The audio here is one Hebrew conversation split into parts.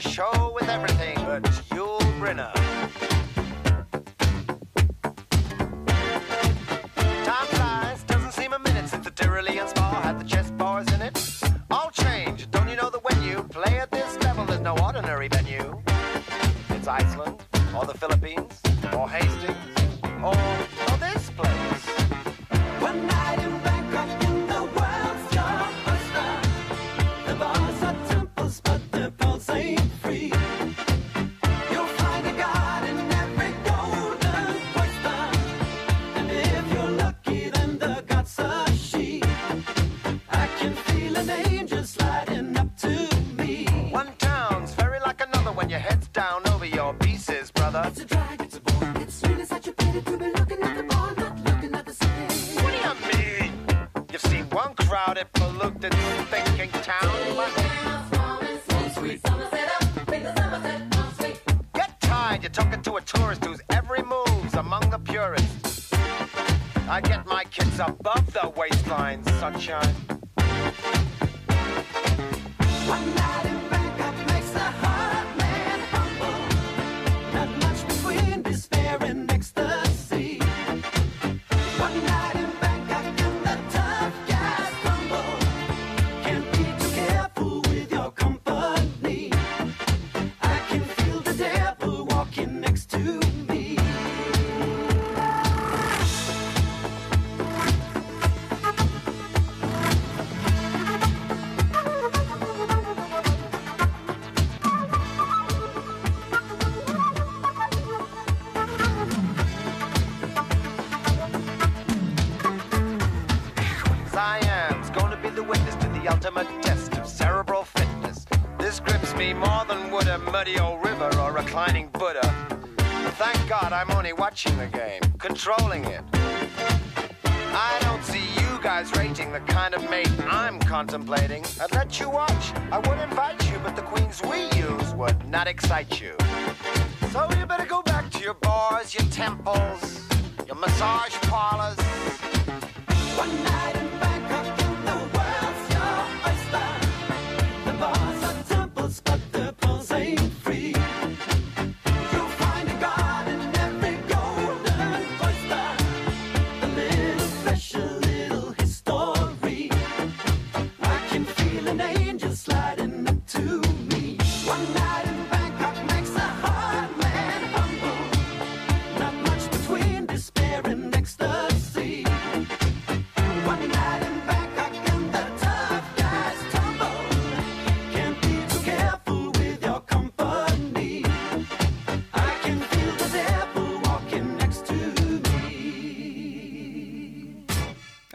show.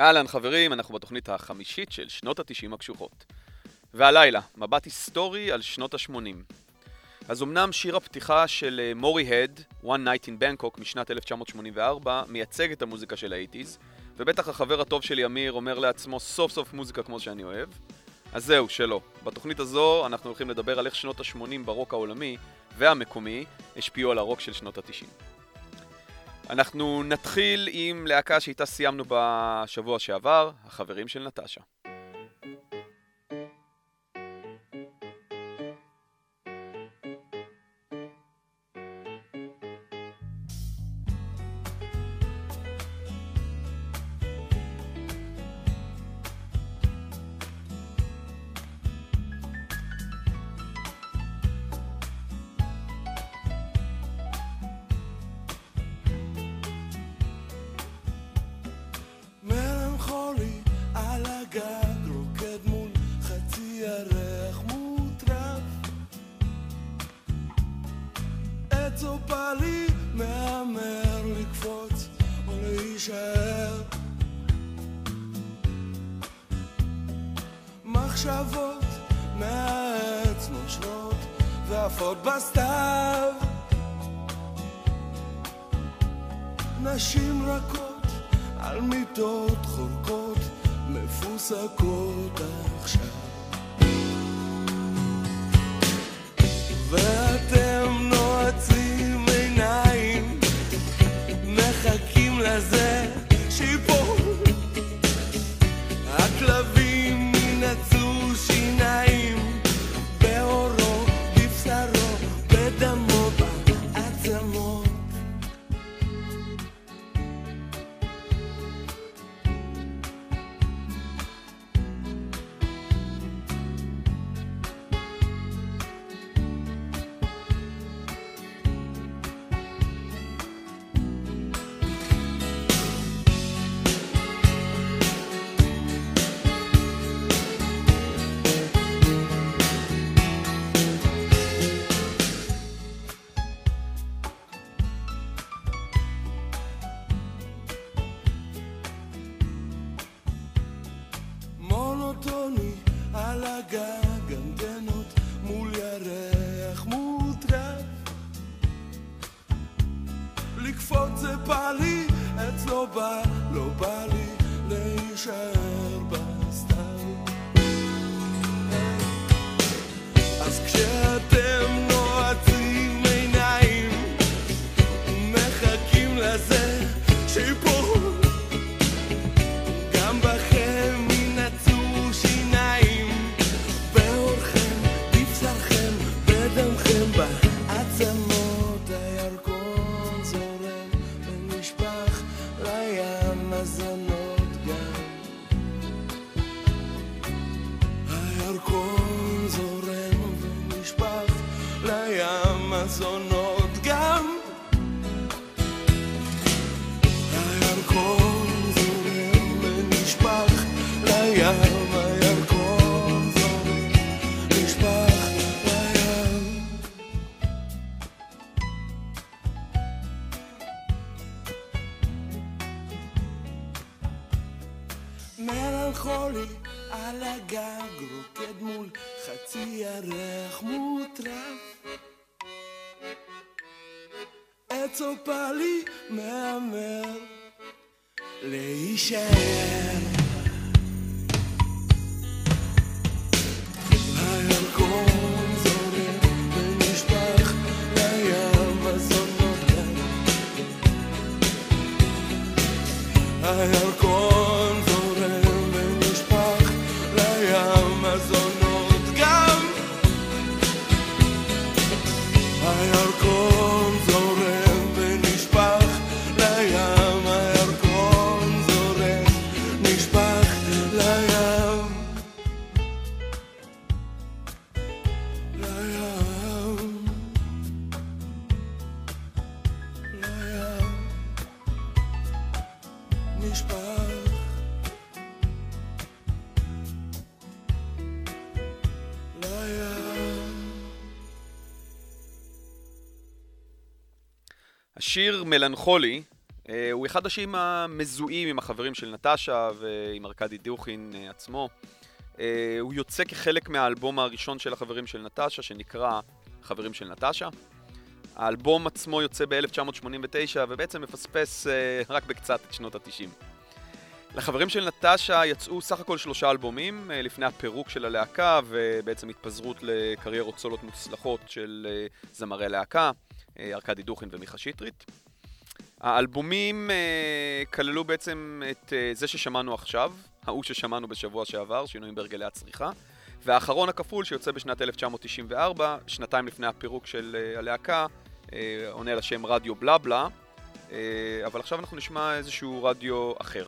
אהלן חברים, אנחנו בתוכנית החמישית של שנות התשעים הקשוחות. והלילה, מבט היסטורי על שנות השמונים. אז אמנם שיר הפתיחה של אה, מורי הד, One Night in Bangkok משנת 1984, מייצג את המוזיקה של האייטיז, ובטח החבר הטוב שלי אמיר אומר לעצמו סוף סוף מוזיקה כמו שאני אוהב. אז זהו, שלא. בתוכנית הזו אנחנו הולכים לדבר על איך שנות ה-80 ברוק העולמי והמקומי השפיעו על הרוק של שנות התשעים. אנחנו נתחיל עם להקה שאיתה סיימנו בשבוע שעבר, החברים של נטשה. shame. השיר מלנכולי אה, הוא אחד השירים המזוהים עם החברים של נטשה ועם ארכדי דוכין אה, עצמו. אה, הוא יוצא כחלק מהאלבום הראשון של החברים של נטשה, שנקרא חברים של נטשה. האלבום עצמו יוצא ב-1989 ובעצם מפספס רק בקצת את שנות ה-90. לחברים של נטשה יצאו סך הכל שלושה אלבומים לפני הפירוק של הלהקה ובעצם התפזרות לקריירות סולות מוצלחות של זמרי להקה, אה, ארכדי דוכין ומיכה שטרית. האלבומים אה, כללו בעצם את אה, זה ששמענו עכשיו, ההוא ששמענו בשבוע שעבר, שינויים בהרגלי הצריכה, והאחרון הכפול שיוצא בשנת 1994, שנתיים לפני הפירוק של אה, הלהקה, אה, עונה על השם רדיו בלה בלה, אה, אבל עכשיו אנחנו נשמע איזשהו רדיו אחר.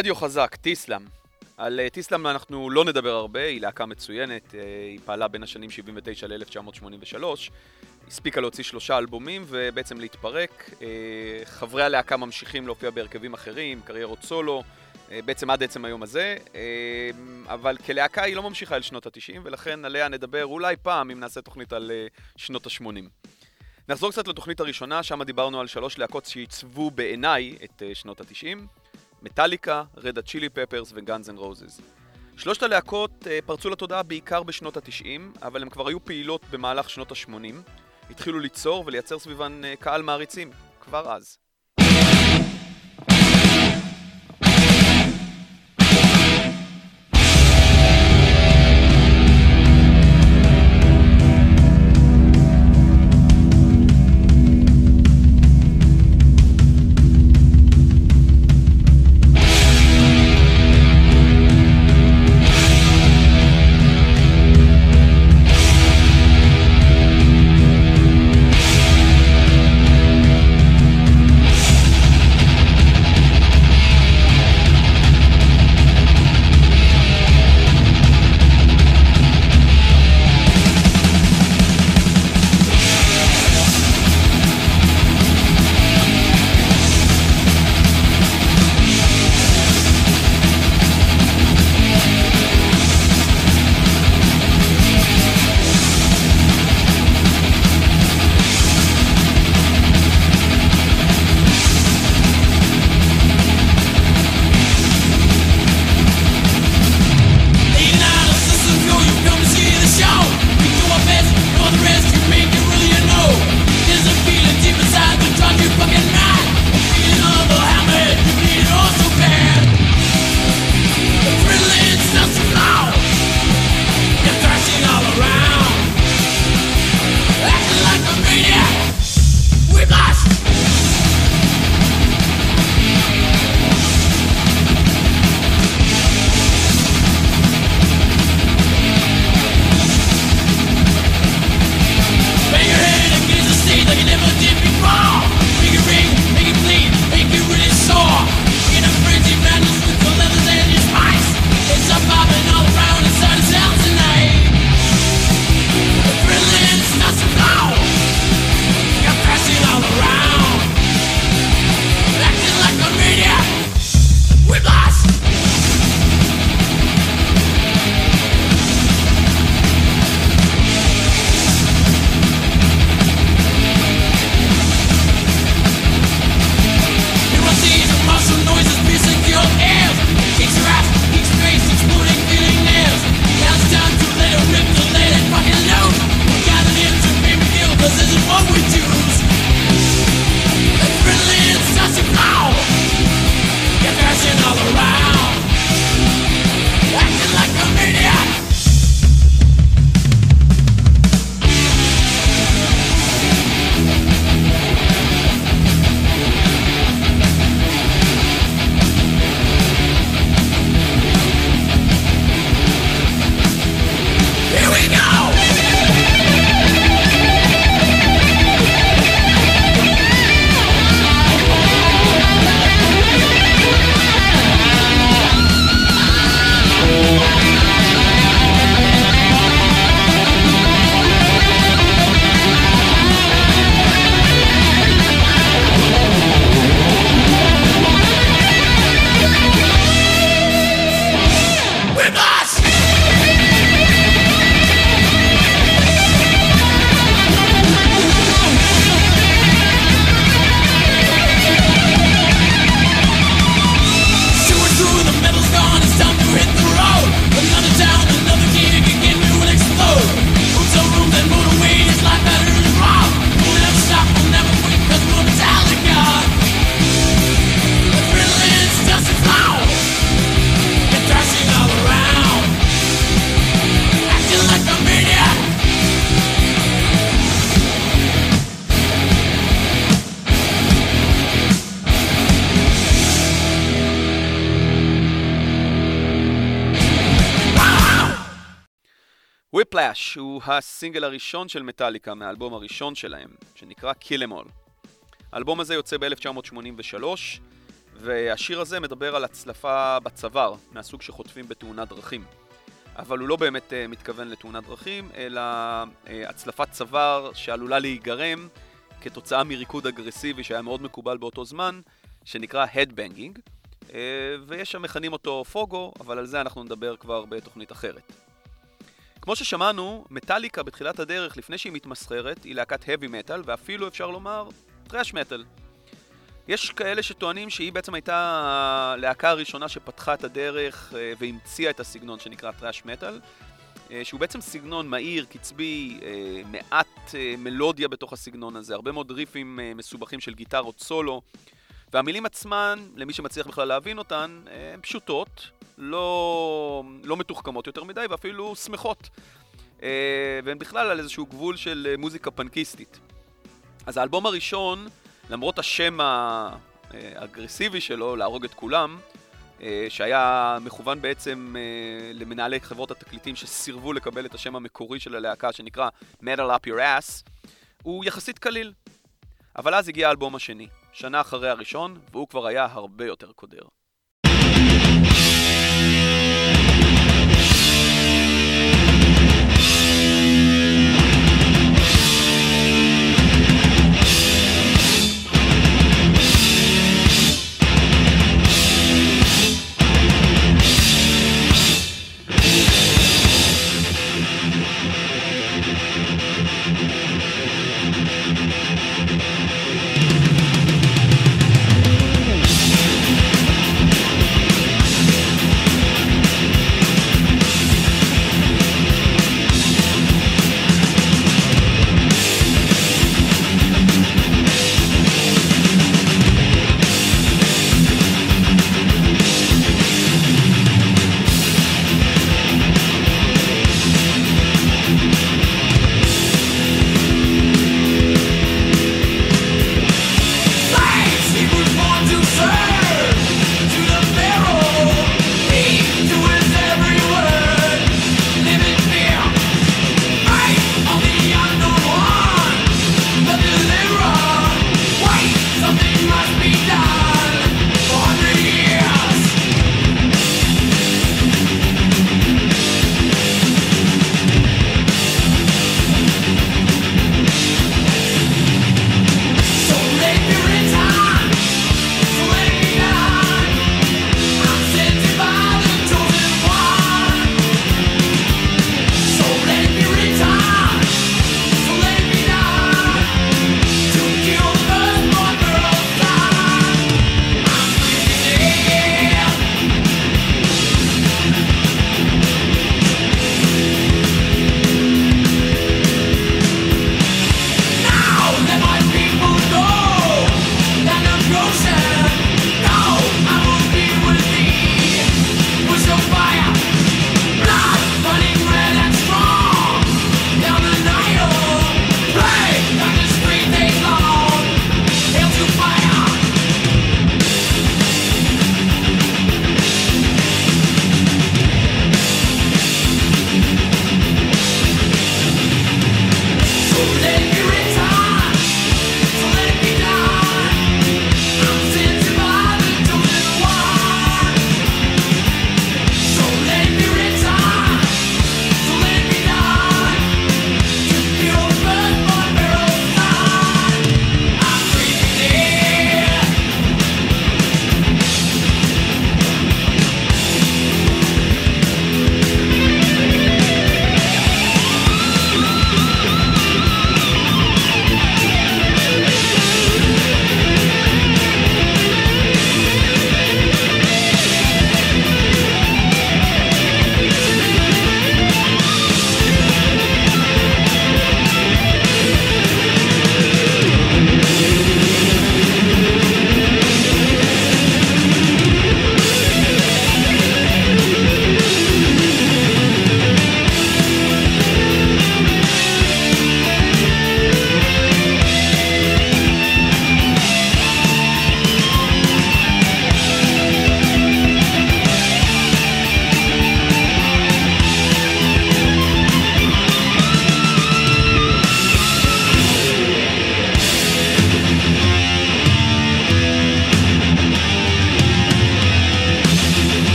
רדיו חזק, טיסלאם. על אה, טיסלאם אנחנו לא נדבר הרבה, היא להקה מצוינת, אה, היא פעלה בין השנים 79 ל-1983, הספיקה להוציא שלושה אלבומים ובעצם להתפרק. אה, חברי הלהקה ממשיכים להופיע בהרכבים אחרים, קריירות סולו, בעצם עד עצם היום הזה, אבל כלהקה היא לא ממשיכה אל שנות ה-90, ולכן עליה נדבר אולי פעם אם נעשה תוכנית על שנות ה-80. נחזור קצת לתוכנית הראשונה, שם דיברנו על שלוש להקות שעיצבו בעיניי את שנות ה-90, מטאליקה, Red Hot Chili Peppers ו-Guns N' Roses. שלושת הלהקות אה, פרצו לתודעה בעיקר בשנות ה-90, אבל הן כבר היו פעילות במהלך שנות ה-80. התחילו ליצור ולייצר סביבן אה, קהל מעריצים, כבר אז. וויפלאש הוא הסינגל הראשון של מטאליקה מהאלבום הראשון שלהם, שנקרא Kill Em All. האלבום הזה יוצא ב-1983, והשיר הזה מדבר על הצלפה בצוואר, מהסוג שחוטפים בתאונת דרכים. אבל הוא לא באמת uh, מתכוון לתאונת דרכים, אלא uh, הצלפת צוואר שעלולה להיגרם כתוצאה מריקוד אגרסיבי שהיה מאוד מקובל באותו זמן, שנקרא Headbanging, uh, ויש שם מכנים אותו פוגו, אבל על זה אנחנו נדבר כבר בתוכנית אחרת. כמו ששמענו, מטאליקה בתחילת הדרך, לפני שהיא מתמסחרת, היא להקת heavy metal, ואפילו אפשר לומר thrash metal. יש כאלה שטוענים שהיא בעצם הייתה הלהקה הראשונה שפתחה את הדרך אה, והמציאה את הסגנון שנקרא thrash metal, אה, שהוא בעצם סגנון מהיר, קצבי, אה, מעט מלודיה בתוך הסגנון הזה, הרבה מאוד ריפים מסובכים של גיטרות סולו, והמילים עצמן, למי שמצליח בכלל להבין אותן, הן פשוטות, לא, לא מתוחכמות יותר מדי ואפילו שמחות. והן בכלל על איזשהו גבול של מוזיקה פנקיסטית. אז האלבום הראשון למרות השם האגרסיבי שלו, להרוג את כולם, אה, שהיה מכוון בעצם אה, למנהלי חברות התקליטים שסירבו לקבל את השם המקורי של הלהקה שנקרא Metal Up Your Ass, הוא יחסית קליל. אבל אז הגיע האלבום השני, שנה אחרי הראשון, והוא כבר היה הרבה יותר קודר.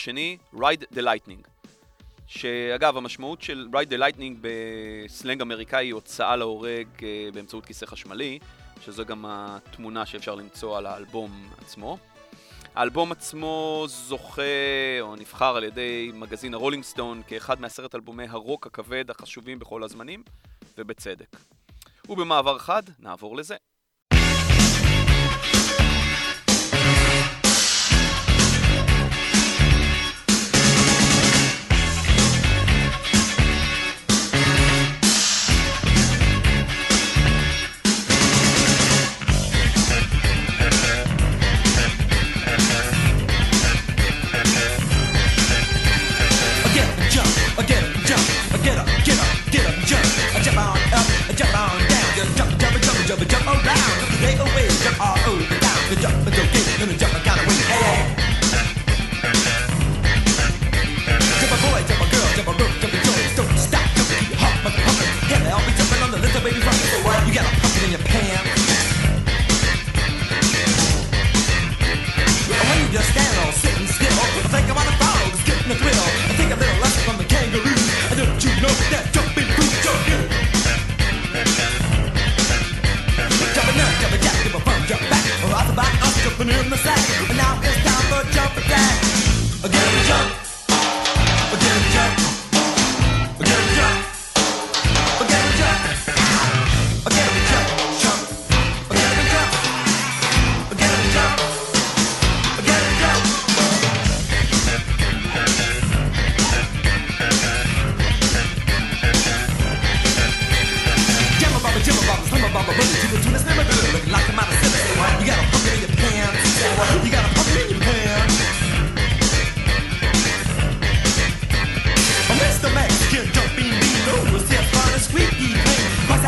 השני, Ride the Lightning. שאגב, המשמעות של Ride the Lightning בסלנג אמריקאי היא הוצאה להורג אה, באמצעות כיסא חשמלי, שזו גם התמונה שאפשר למצוא על האלבום עצמו. האלבום עצמו זוכה או נבחר על ידי מגזין הרולינג סטון כאחד מעשרת אלבומי הרוק הכבד החשובים בכל הזמנים, ובצדק. ובמעבר חד, נעבור לזה.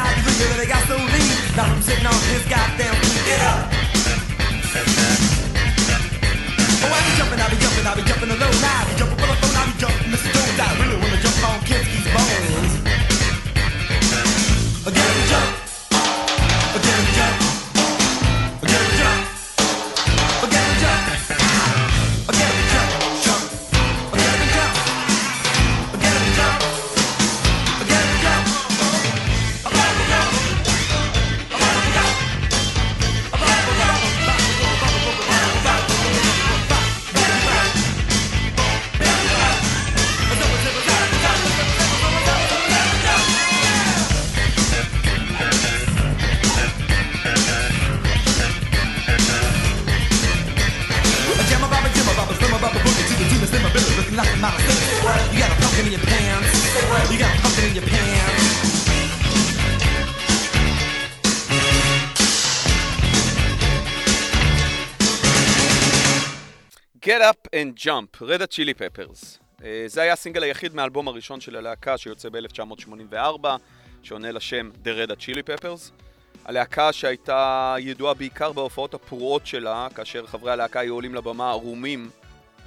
I got so lean. Now I'm sitting on this goddamn Jump, Red Hot Chili Peppers. זה היה הסינגל היחיד מהאלבום הראשון של הלהקה שיוצא ב-1984, שעונה לשם The Red Hot Chili Peppers. הלהקה שהייתה ידועה בעיקר בהופעות הפרועות שלה, כאשר חברי הלהקה היו עולים לבמה ערומים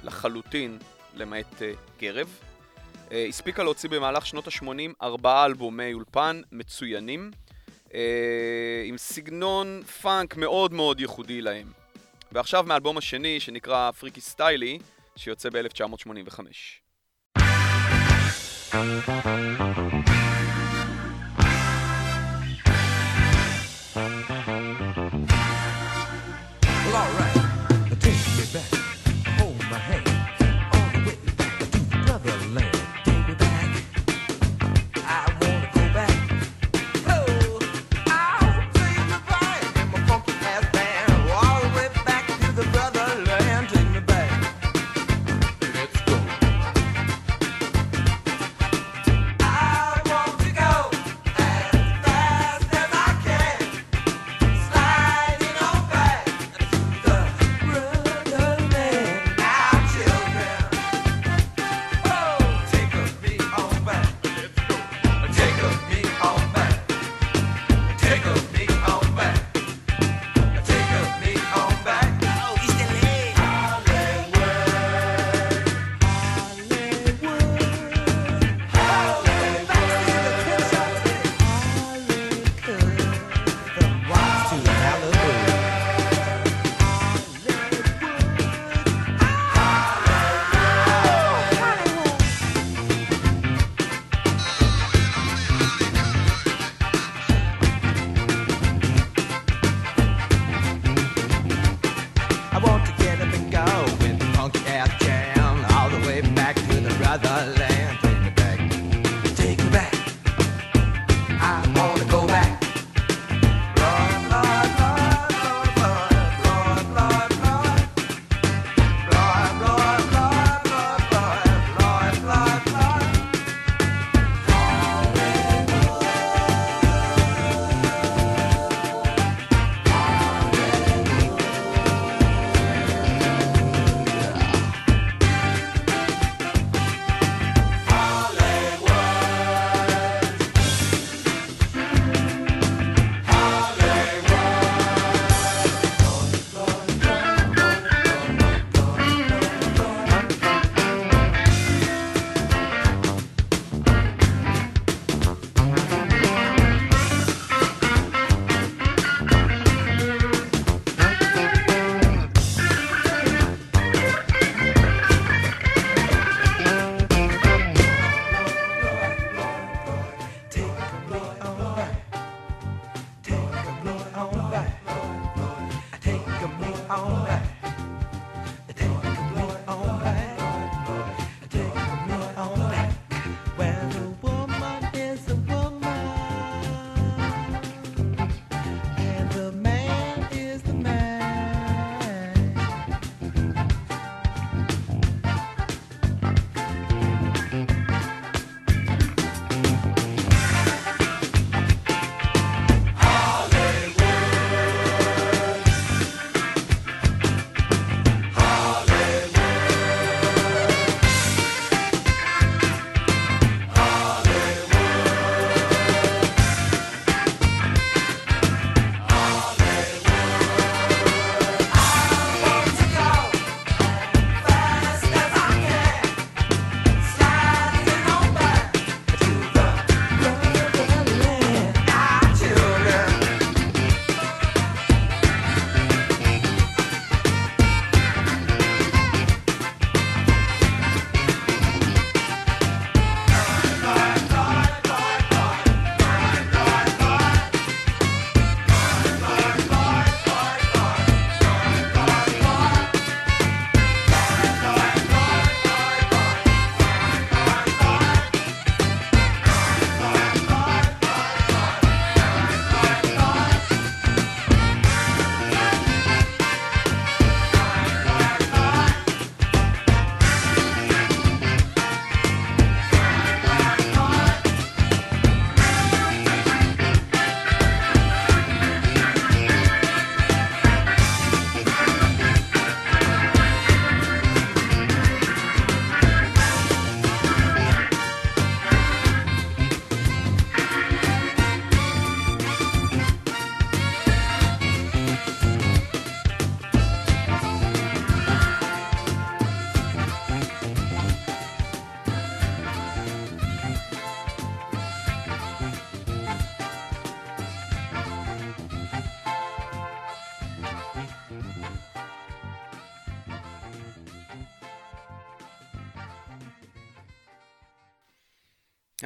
לחלוטין, למעט אה, גרב. אה, הספיקה להוציא במהלך שנות ה-80 ארבעה אלבומי אולפן מצוינים, אה, עם סגנון פאנק מאוד מאוד ייחודי להם. ועכשיו מהאלבום השני, שנקרא פריקי סטיילי, שיוצא ב-1985.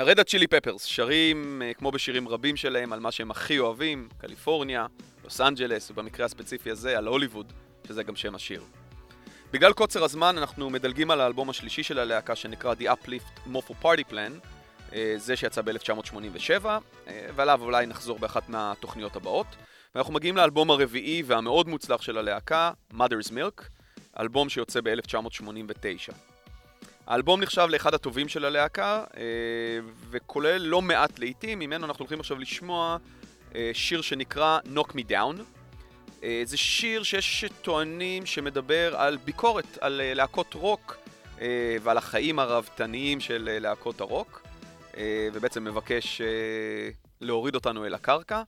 הרדה צ'ילי פפרס שרים, אה, כמו בשירים רבים שלהם, על מה שהם הכי אוהבים, קליפורניה, לוס אנג'לס, ובמקרה הספציפי הזה, על הוליווד, שזה גם שם השיר. בגלל קוצר הזמן, אנחנו מדלגים על האלבום השלישי של הלהקה, שנקרא The Uplift Mofo Party Plan, אה, זה שיצא ב-1987, ועליו אולי נחזור באחת מהתוכניות הבאות. ואנחנו מגיעים לאלבום הרביעי והמאוד מוצלח של הלהקה, Mother's Milk, אלבום שיוצא ב-1989. האלבום נחשב לאחד הטובים של הלהקה, אה, וכולל לא מעט לעיתים, ממנו אנחנו הולכים עכשיו לשמוע אה, שיר שנקרא Knock Me Down. אה, זה שיר שיש שטוענים שמדבר על ביקורת, על להקות רוק ועל החיים הרהבתניים של להקות הרוק, ובעצם מבקש להוריד אותנו אל הקרקע.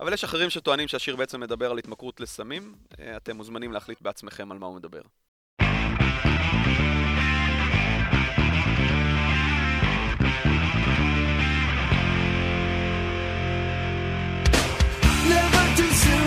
אבל יש אחרים שטוענים שהשיר בעצם מדבר על התמכרות לסמים. אתם מוזמנים להחליט בעצמכם על מה הוא מדבר. Too soon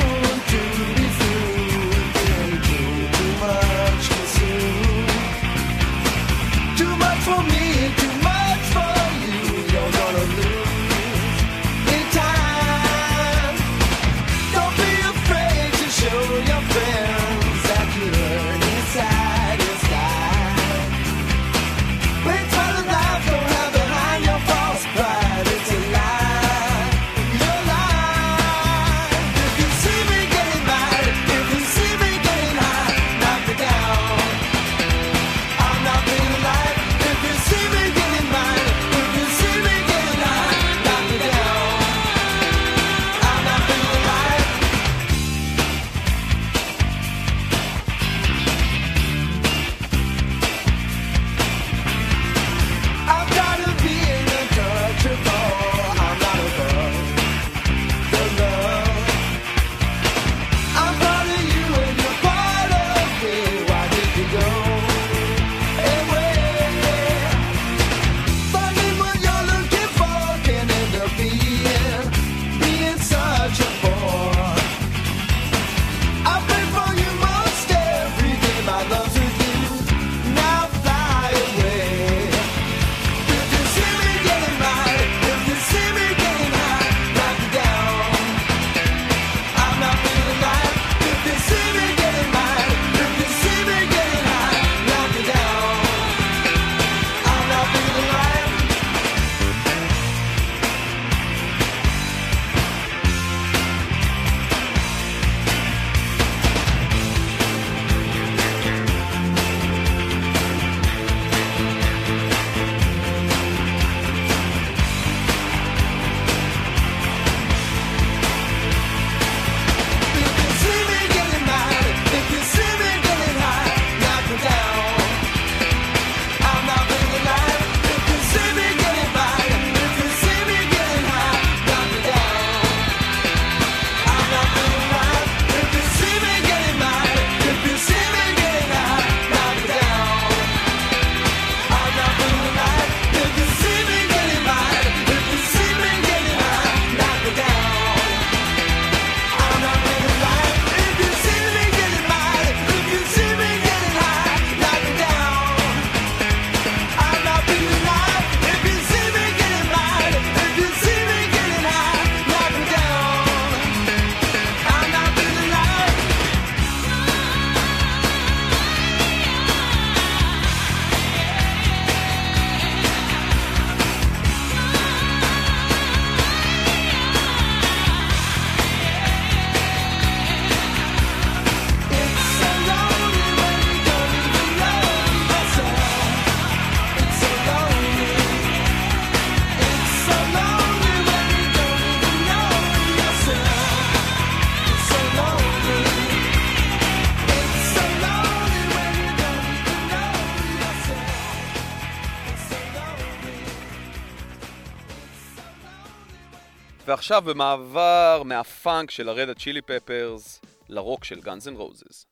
עכשיו במעבר מהפאנק של ה-Red Hot Chili Peppers לרוק של Guns N' Roses.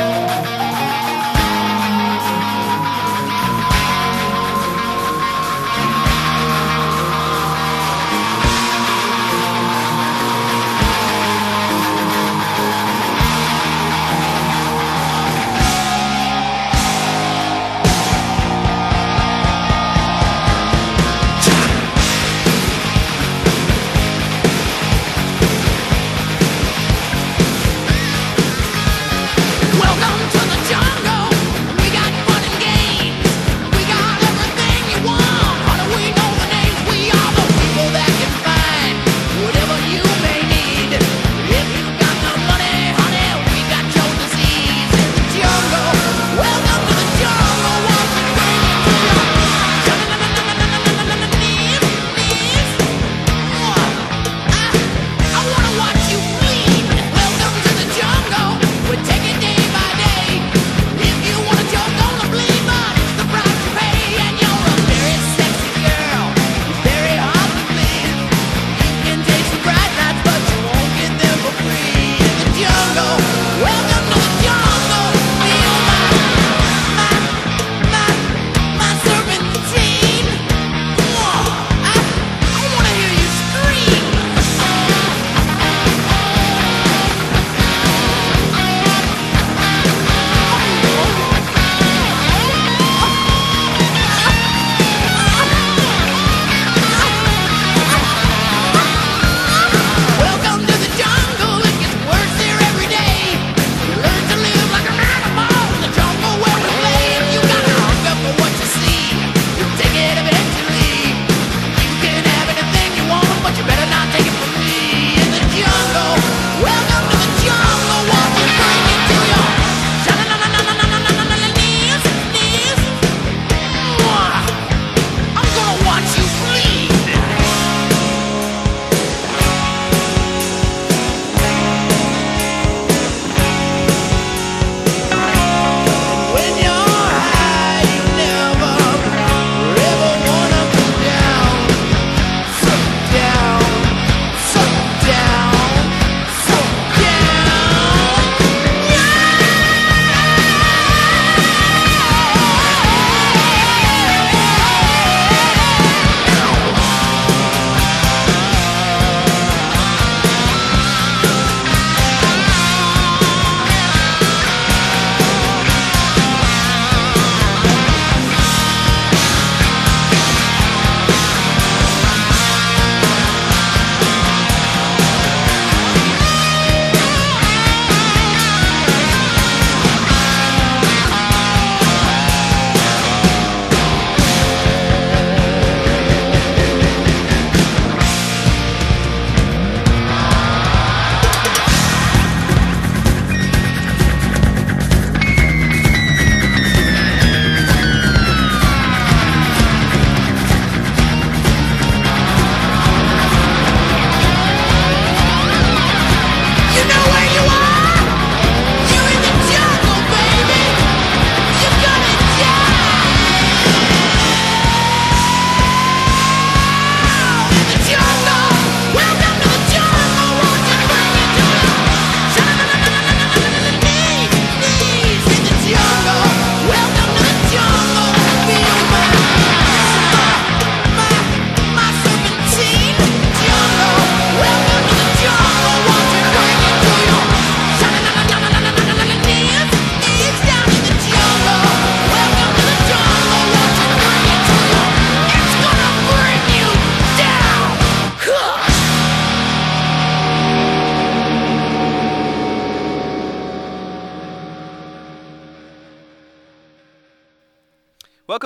Oh,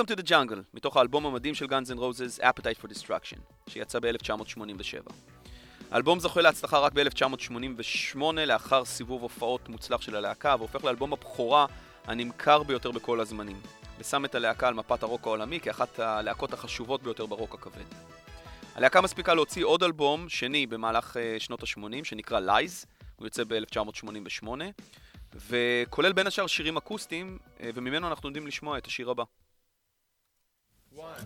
Welcome to the Jungle, מתוך האלבום המדהים של Guns N' Roses, Appetite for Destruction, שיצא ב-1987. האלבום זוכה להצלחה רק ב-1988, לאחר סיבוב הופעות מוצלח של הלהקה, והופך לאלבום הבכורה הנמכר ביותר בכל הזמנים, ושם את הלהקה על מפת הרוק העולמי כאחת הלהקות החשובות ביותר ברוק הכבד. הלהקה מספיקה להוציא עוד אלבום, שני במהלך אה, שנות ה-80, שנקרא "לייז", הוא יוצא ב-1988, וכולל בין השאר שירים אקוסטיים, אה, וממנו אנחנו יודעים לשמוע את השיר הבא. One,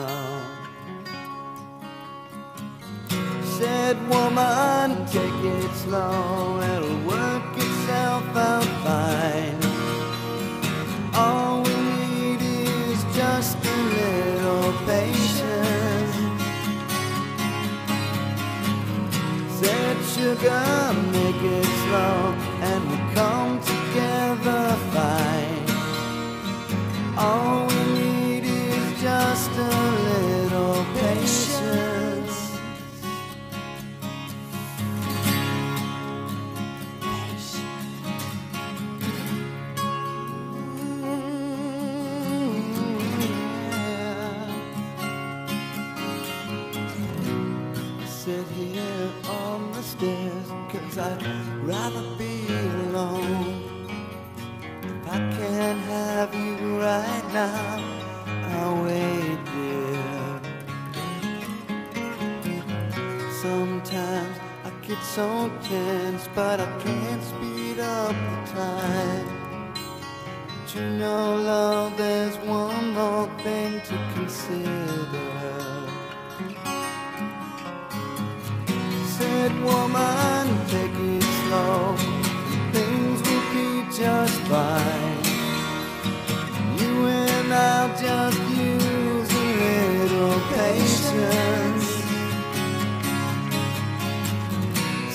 Said woman, take it slow, it'll work itself out fine. All we need is just a little patience. Said sugar, make it slow, on the stairs, cause I'd rather be alone. If I can't have you right now, I'll wait there. Sometimes I get so tense, but I can't speed up the time. But you know, love, there's one more thing to consider. Woman, take it slow. Things will be just fine. You and I'll just use a little patience.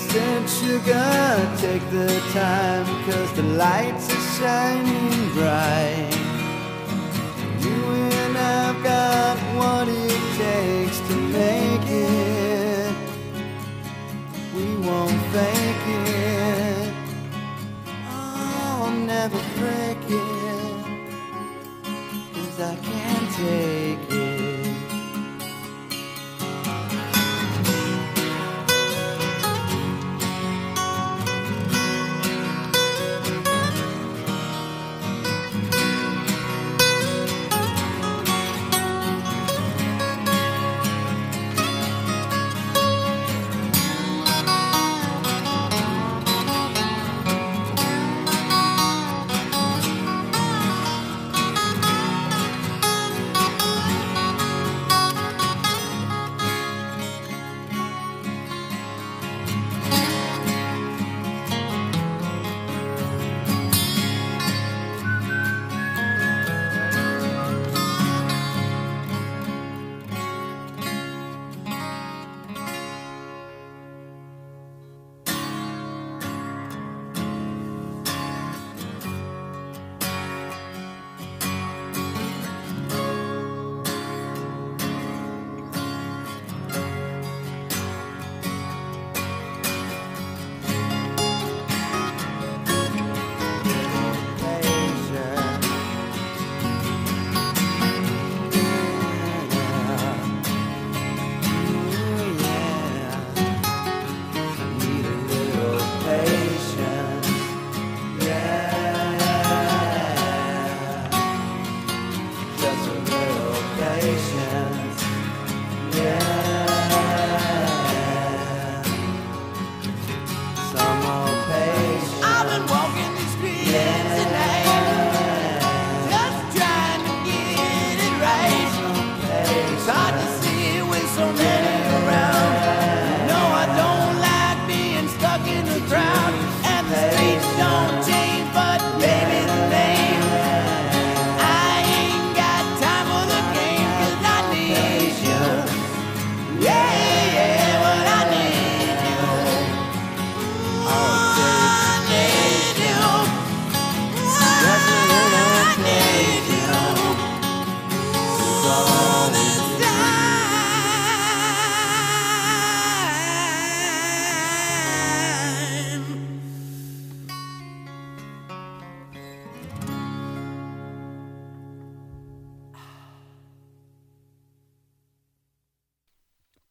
Said sugar, take the time, cause the lights are shining bright. You and I've got what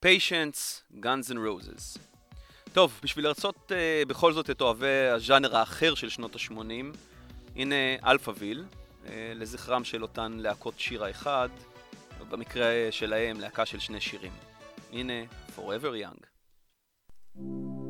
Patience, Guns and Roses. טוב, בשביל לרצות אה, בכל זאת את אוהבי הז'אנר האחר של שנות ה-80, הנה Alphaville, אה, אה, לזכרם של אותן להקות שיר האחד, במקרה שלהם להקה של שני שירים. הנה Forever Young. thank you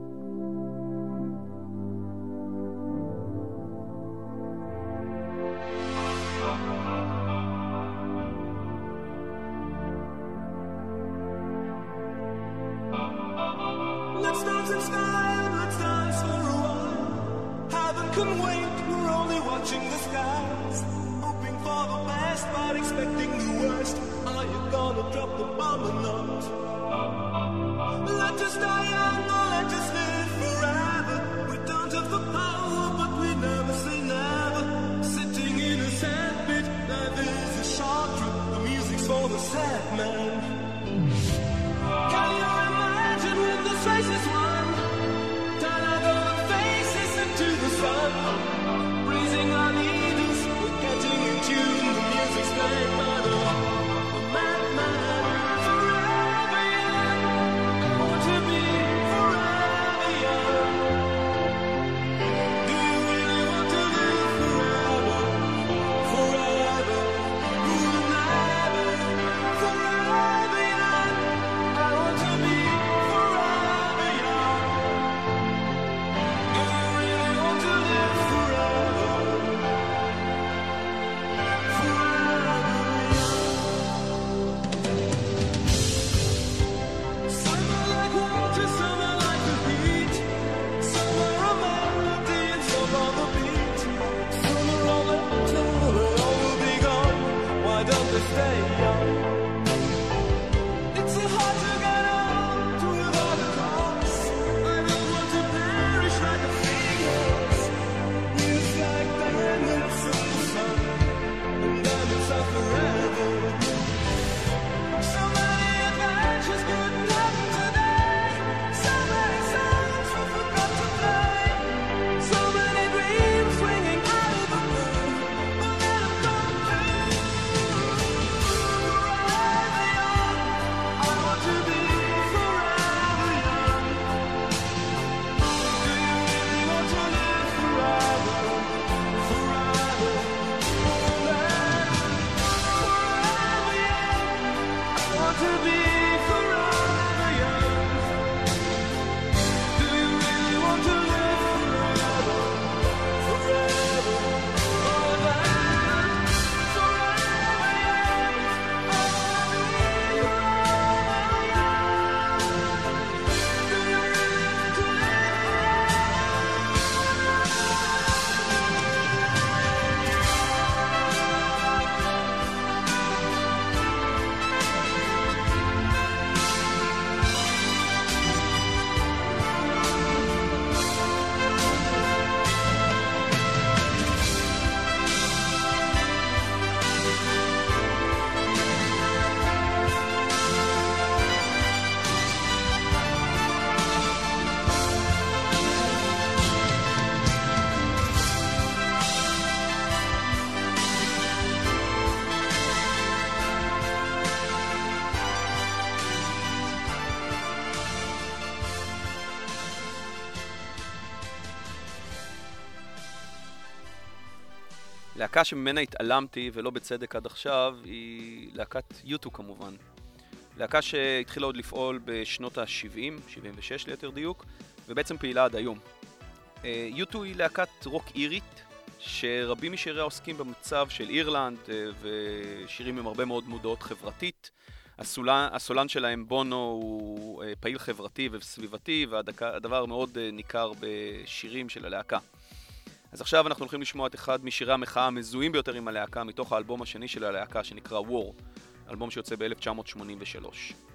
הלהקה שממנה התעלמתי, ולא בצדק עד עכשיו, היא להקת יוטו כמובן. להקה שהתחילה עוד לפעול בשנות ה-70, 76 ליתר דיוק, ובעצם פעילה עד היום. אה, יוטו היא להקת רוק אירית, שרבים משיריה עוסקים במצב של אירלנד, אה, ושירים עם הרבה מאוד מודעות חברתית. הסולן, הסולן שלהם, בונו, הוא אה, פעיל חברתי וסביבתי, והדבר מאוד ניכר בשירים של הלהקה. אז עכשיו אנחנו הולכים לשמוע את אחד משירי המחאה המזוהים ביותר עם הלהקה, מתוך האלבום השני של הלהקה שנקרא War, אלבום שיוצא ב-1983.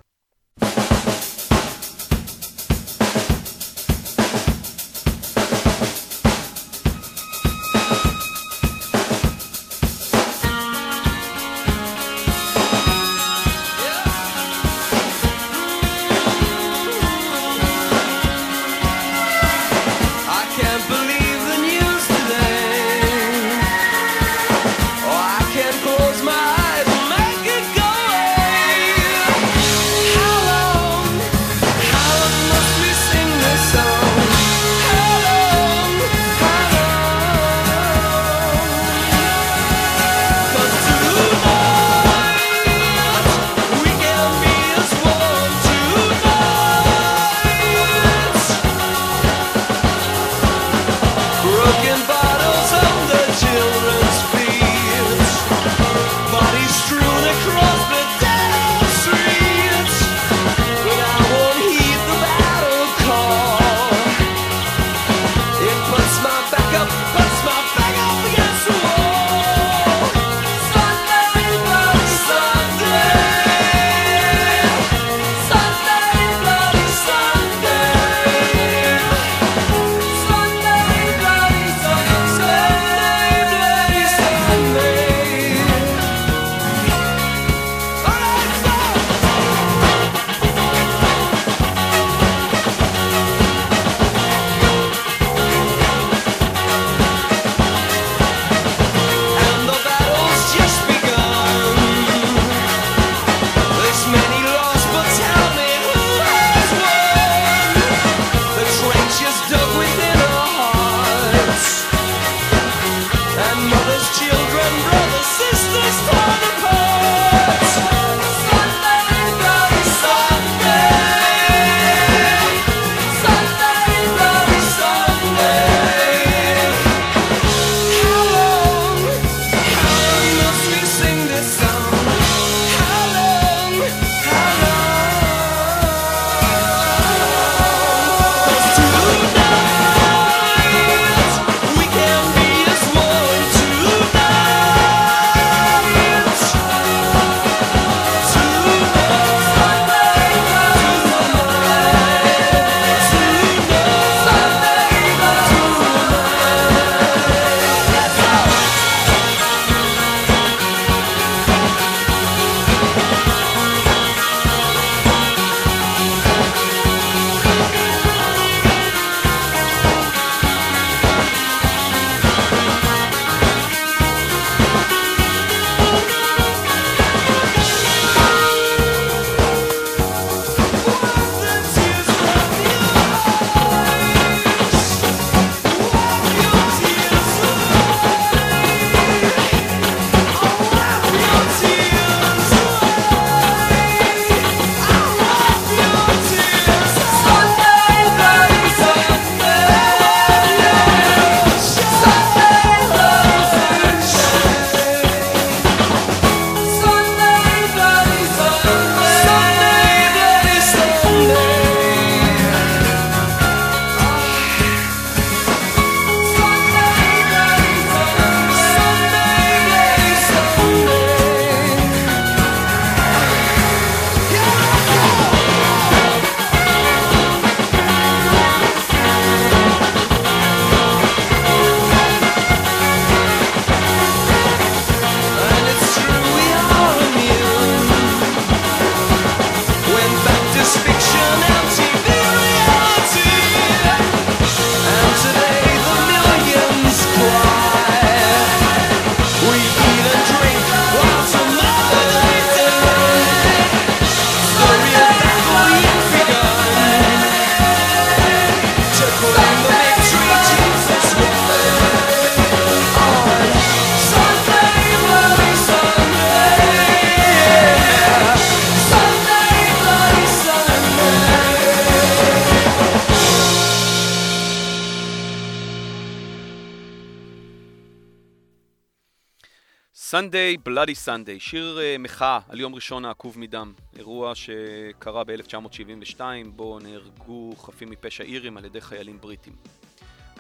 Sunday, Bloody Sunday, שיר אה, מחאה על יום ראשון העקוב מדם. אירוע שקרה ב-1972, בו נהרגו חפים מפשע אירים על ידי חיילים בריטים.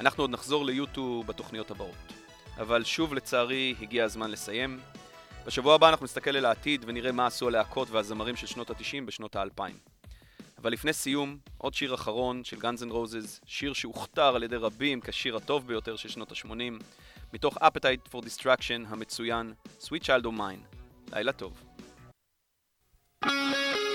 אנחנו עוד נחזור ליוטו בתוכניות הבאות. אבל שוב, לצערי, הגיע הזמן לסיים. בשבוע הבא אנחנו נסתכל אל העתיד ונראה מה עשו הלהקות והזמרים של שנות ה-90 בשנות ה-2000. אבל לפני סיום, עוד שיר אחרון של Guns N' Roses, שיר שהוכתר על ידי רבים כשיר הטוב ביותר של שנות ה-80, מתוך Appetite for Distraction המצוין, Sweet Child O' Mine. לילה טוב. Thank